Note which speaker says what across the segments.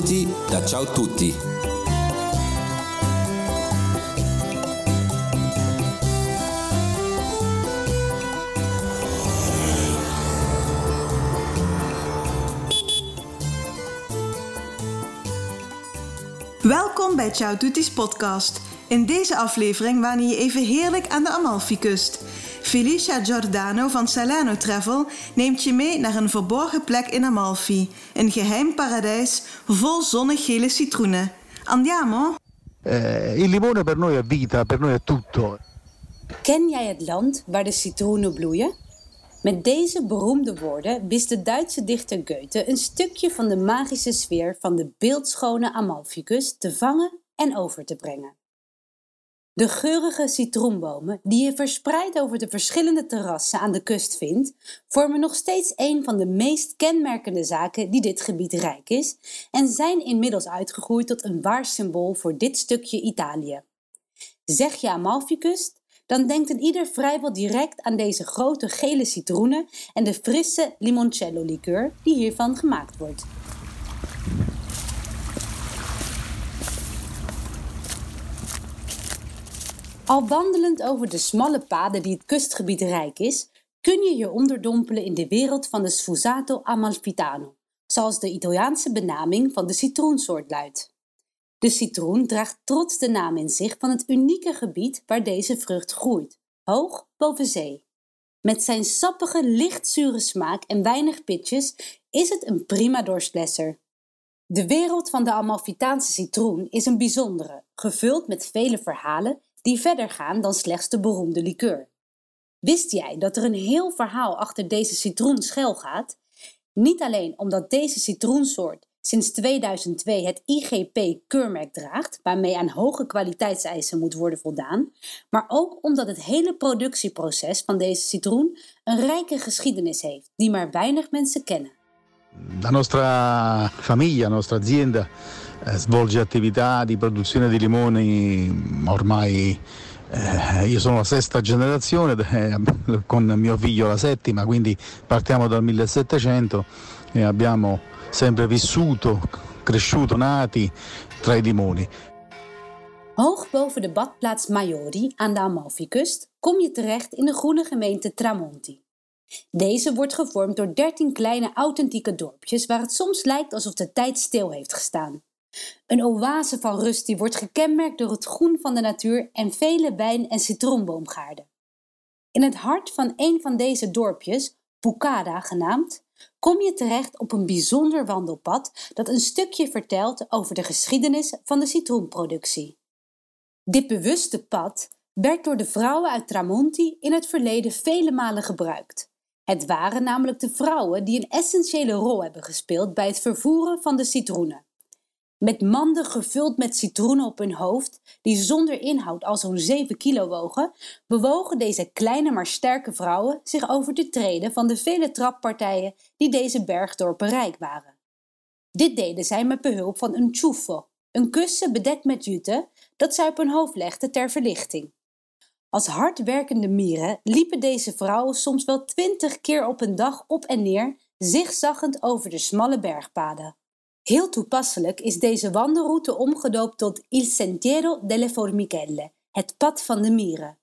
Speaker 1: Benvenuti Ciao Tutti.
Speaker 2: Welkom bij Ciao Tutti's podcast. In deze aflevering wanneer je even heerlijk aan de Amalfi-kust. Felicia Giordano van Salano Travel neemt je mee naar een verborgen plek in Amalfi. Een geheim paradijs vol zonnegele citroenen. Andiamo?
Speaker 3: Eh, il limone per noi è vita, per noi è tutto.
Speaker 4: Ken jij het land waar de citroenen bloeien? Met deze beroemde woorden wist de Duitse dichter Goethe een stukje van de magische sfeer van de beeldschone Amalficus te vangen en over te brengen. De geurige citroenbomen, die je verspreid over de verschillende terrassen aan de kust vindt, vormen nog steeds een van de meest kenmerkende zaken die dit gebied rijk is en zijn inmiddels uitgegroeid tot een waar symbool voor dit stukje Italië. Zeg je Amalficus, dan denkt een ieder vrijwel direct aan deze grote gele citroenen en de frisse limoncello liqueur die hiervan gemaakt wordt. Al wandelend over de smalle paden die het kustgebied rijk is, kun je je onderdompelen in de wereld van de Sfusato Amalfitano, zoals de Italiaanse benaming van de citroensoort luidt. De citroen draagt trots de naam in zich van het unieke gebied waar deze vrucht groeit, hoog boven zee. Met zijn sappige, lichtzure smaak en weinig pitjes is het een prima dorstlesser. De wereld van de Amalfitaanse citroen is een bijzondere, gevuld met vele verhalen die verder gaan dan slechts de beroemde liqueur. Wist jij dat er een heel verhaal achter deze citroen schuil gaat? Niet alleen omdat deze citroensoort sinds 2002 het IGP-keurmerk draagt, waarmee aan hoge kwaliteitseisen moet worden voldaan, maar ook omdat het hele productieproces van deze citroen een rijke geschiedenis heeft, die maar weinig mensen kennen.
Speaker 3: La nostra famiglia, nostra azienda svolge attività di produzione di limoni ormai eh, io sono la sesta generazione eh, con mio figlio la settima, quindi partiamo dal 1700 e abbiamo sempre vissuto, cresciuto, nati tra i limoni.
Speaker 4: Hoog boven de badplaats Maiori aan de Amalfi-kust kom je terecht in de groene gemeente Tramonti. Deze wordt gevormd door 13 kleine authentieke dorpjes waar het soms lijkt alsof de tijd stil heeft gestaan. Een oase van rust die wordt gekenmerkt door het groen van de natuur en vele wijn- en citroenboomgaarden. In het hart van een van deze dorpjes, Pucada genaamd, kom je terecht op een bijzonder wandelpad dat een stukje vertelt over de geschiedenis van de citroenproductie. Dit bewuste pad werd door de vrouwen uit Tramonti in het verleden vele malen gebruikt. Het waren namelijk de vrouwen die een essentiële rol hebben gespeeld bij het vervoeren van de citroenen. Met manden gevuld met citroenen op hun hoofd, die zonder inhoud al zo'n 7 kilo wogen, bewogen deze kleine maar sterke vrouwen zich over de treden van de vele trappartijen die deze bergdorpen rijk waren. Dit deden zij met behulp van een ciuffo, een kussen bedekt met jute dat zij op hun hoofd legden ter verlichting. Als hardwerkende mieren liepen deze vrouwen soms wel twintig keer op een dag op en neer, zigzaggend over de smalle bergpaden. Heel toepasselijk is deze wandelroute omgedoopt tot Il Sentiero delle Formichelle, het pad van de mieren.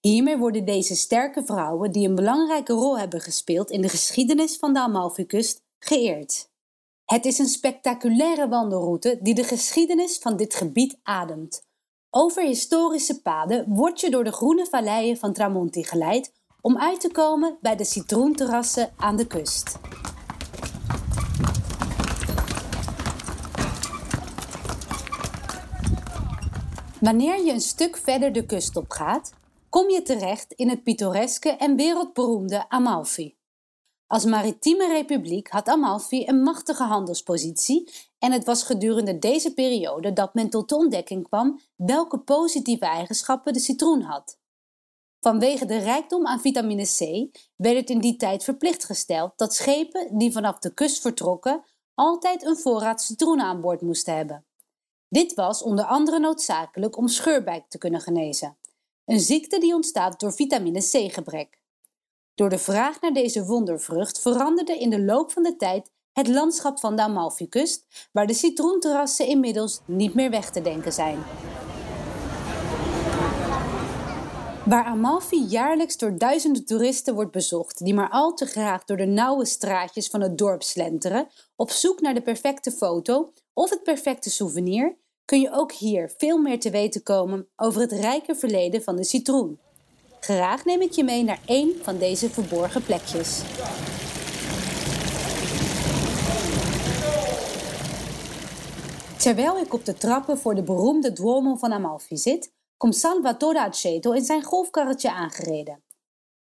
Speaker 4: Hiermee worden deze sterke vrouwen, die een belangrijke rol hebben gespeeld in de geschiedenis van de Amalfi-kust, geëerd. Het is een spectaculaire wandelroute die de geschiedenis van dit gebied ademt. Over historische paden word je door de groene valleien van Tramonti geleid om uit te komen bij de citroenterrassen aan de kust. Wanneer je een stuk verder de kust op gaat, kom je terecht in het pittoreske en wereldberoemde Amalfi. Als maritieme republiek had Amalfi een machtige handelspositie en het was gedurende deze periode dat men tot de ontdekking kwam welke positieve eigenschappen de citroen had. Vanwege de rijkdom aan vitamine C werd het in die tijd verplicht gesteld dat schepen die vanaf de kust vertrokken altijd een voorraad citroenen aan boord moesten hebben. Dit was onder andere noodzakelijk om scheurbijk te kunnen genezen, een ziekte die ontstaat door vitamine C-gebrek. Door de vraag naar deze wondervrucht veranderde in de loop van de tijd het landschap van de Amalfikust, waar de citroenterrassen inmiddels niet meer weg te denken zijn. Waar Amalfi jaarlijks door duizenden toeristen wordt bezocht, die maar al te graag door de nauwe straatjes van het dorp slenteren, op zoek naar de perfecte foto of het perfecte souvenir, kun je ook hier veel meer te weten komen over het rijke verleden van de citroen. Graag neem ik je mee naar één van deze verborgen plekjes. Terwijl ik op de trappen voor de beroemde Duomo van Amalfi zit, komt Salvatore Aceto in zijn golfkarretje aangereden.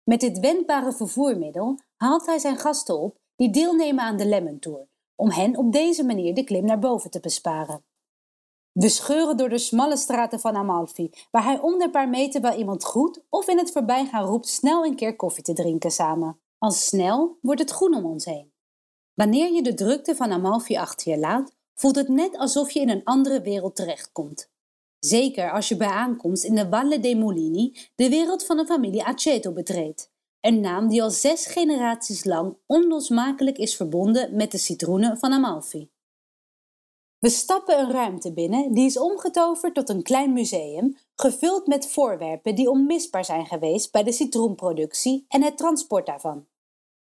Speaker 4: Met dit wendbare vervoermiddel haalt hij zijn gasten op die deelnemen aan de Lemon Tour, om hen op deze manier de klim naar boven te besparen. We scheuren door de smalle straten van Amalfi, waar hij om de paar meter wel iemand groet of in het voorbijgaan roept snel een keer koffie te drinken samen. Al snel wordt het groen om ons heen. Wanneer je de drukte van Amalfi achter je laat, voelt het net alsof je in een andere wereld terechtkomt. Zeker als je bij aankomst in de Valle dei Molini de wereld van de familie Aceto betreedt. Een naam die al zes generaties lang onlosmakelijk is verbonden met de citroenen van Amalfi. We stappen een ruimte binnen die is omgetoverd tot een klein museum, gevuld met voorwerpen die onmisbaar zijn geweest bij de citroenproductie en het transport daarvan.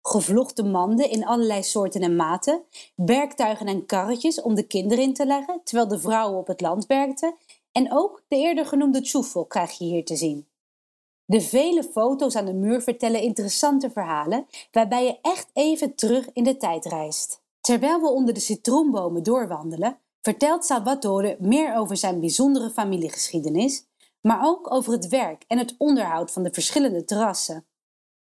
Speaker 4: Gevlochte manden in allerlei soorten en maten, werktuigen en karretjes om de kinderen in te leggen terwijl de vrouwen op het land werkten en ook de eerder genoemde tjoefel krijg je hier te zien. De vele foto's aan de muur vertellen interessante verhalen waarbij je echt even terug in de tijd reist. Terwijl we onder de citroenbomen doorwandelen, vertelt Salvatore meer over zijn bijzondere familiegeschiedenis, maar ook over het werk en het onderhoud van de verschillende terrassen.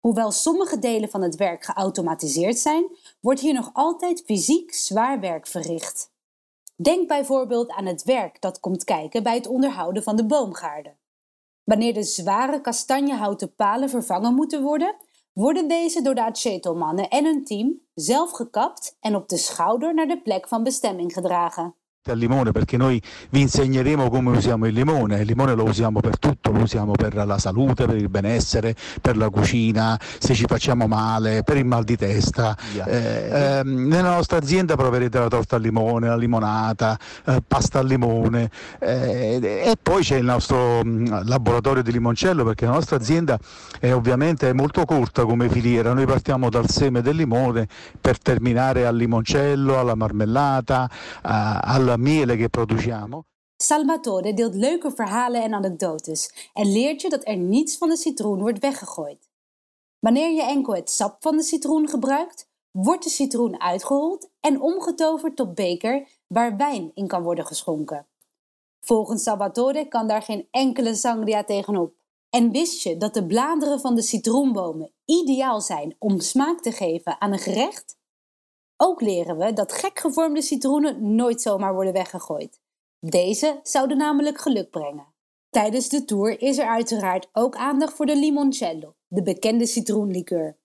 Speaker 4: Hoewel sommige delen van het werk geautomatiseerd zijn, wordt hier nog altijd fysiek zwaar werk verricht. Denk bijvoorbeeld aan het werk dat komt kijken bij het onderhouden van de boomgaarden. Wanneer de zware kastanjehouten palen vervangen moeten worden, worden deze door de Aceto-mannen en hun team zelf gekapt en op de schouder naar de plek van bestemming gedragen.
Speaker 3: Al limone perché noi vi insegneremo come usiamo il limone, il limone lo usiamo per tutto, lo usiamo per la salute, per il benessere, per la cucina, se ci facciamo male, per il mal di testa. Eh, eh, nella nostra azienda proverete la torta al limone, la limonata, eh, pasta al limone. Eh, e poi c'è il nostro mh, laboratorio di limoncello perché la nostra azienda è ovviamente molto corta come filiera, noi partiamo dal seme del limone per terminare al limoncello, alla marmellata, al miele che.
Speaker 4: Salvatore deelt leuke verhalen en anekdotes en leert je dat er niets van de citroen wordt weggegooid. Wanneer je enkel het sap van de citroen gebruikt, wordt de citroen uitgerold en omgetoverd tot beker waar wijn in kan worden geschonken. Volgens Salvatore kan daar geen enkele sangria tegenop. En wist je dat de bladeren van de citroenbomen ideaal zijn om smaak te geven aan een gerecht? Ook leren we dat gek gevormde citroenen nooit zomaar worden weggegooid. Deze zouden namelijk geluk brengen. Tijdens de tour is er uiteraard ook aandacht voor de limoncello, de bekende citroenlikeur.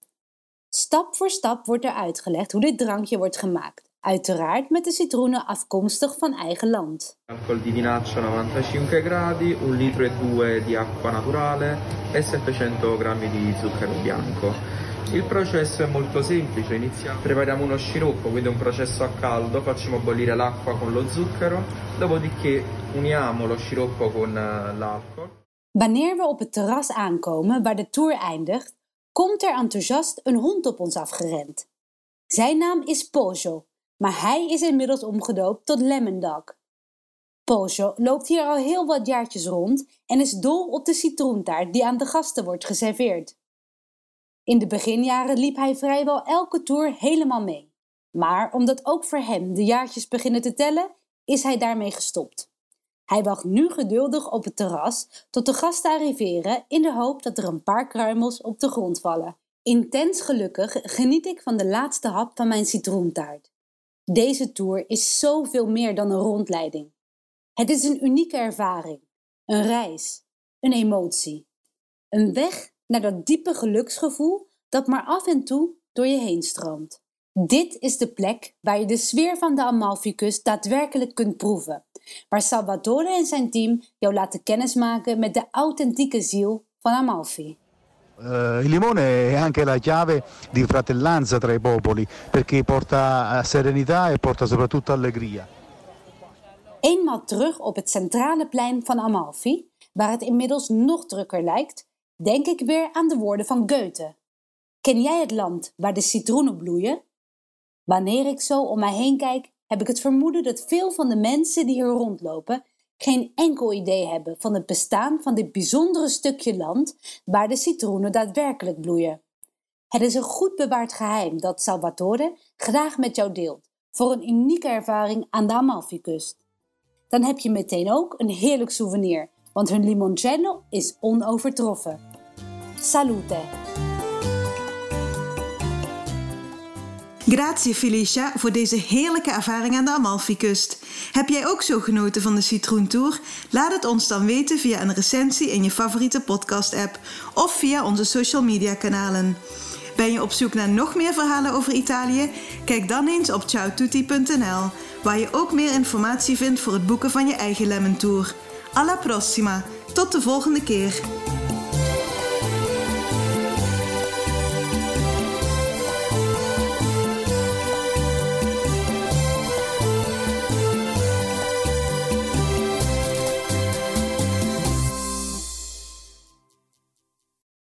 Speaker 4: Stap voor stap wordt er uitgelegd hoe dit drankje wordt gemaakt. Uiteraard met de citroenen afkomstig van eigen land.
Speaker 1: Alcol di vinaccia 95 gradi, 1 litro e 2 di acqua naturale e 700 grammi di zucchero bianco. Il processo è molto semplice, iniziamo, prepariamo uno sciroppo, quindi un processo a caldo, facciamo bollire l'acqua con lo zucchero, dopodiché uniamo lo sciroppo con eh, l'alcol.
Speaker 4: Wanneer we op het terras aankomen waar de tour eindigt, komt er enthousiast een hond op ons afgerend. Zijn naam is Pojo, maar hij is inmiddels omgedoopt tot Lemon. Pojo loopt hier al heel wat jaartjes rond en is dol op de citroentaart die aan de gasten wordt geserveerd. In de beginjaren liep hij vrijwel elke tour helemaal mee. Maar omdat ook voor hem de jaartjes beginnen te tellen, is hij daarmee gestopt. Hij wacht nu geduldig op het terras tot de gasten arriveren in de hoop dat er een paar kruimels op de grond vallen. Intens gelukkig geniet ik van de laatste hap van mijn citroentaart. Deze tour is zoveel meer dan een rondleiding. Het is een unieke ervaring, een reis, een emotie. Een weg naar dat diepe geluksgevoel dat maar af en toe door je heen stroomt. Dit is de plek waar je de sfeer van de Amalficus daadwerkelijk kunt proeven, waar Salvatore en zijn team jou laten kennismaken met de authentieke ziel van Amalfi.
Speaker 3: Uh, il limone è anche la chiave di fratellanza tra i popoli perché porta serenità e porta soprattutto allegria.
Speaker 4: Eenmaal terug op het centrale plein van Amalfi, waar het inmiddels nog drukker lijkt, denk ik weer aan de woorden van Goethe. Ken jij het land waar de citroenen bloeien? Wanneer ik zo om mij heen kijk, heb ik het vermoeden dat veel van de mensen die hier rondlopen geen enkel idee hebben van het bestaan van dit bijzondere stukje land waar de citroenen daadwerkelijk bloeien. Het is een goed bewaard geheim dat Salvatore graag met jou deelt voor een unieke ervaring aan de Amalfi-kust. Dan heb je meteen ook een heerlijk souvenir, want hun limoncello is onovertroffen. Salute!
Speaker 2: Grazie Felicia voor deze heerlijke ervaring aan de Amalfi-kust. Heb jij ook zo genoten van de Citroentour? Laat het ons dan weten via een recensie in je favoriete podcast-app of via onze social media kanalen. Ben je op zoek naar nog meer verhalen over Italië? Kijk dan eens op ciaotutti.nl, waar je ook meer informatie vindt voor het boeken van je eigen Lemon Tour. Alla prossima, tot de volgende keer!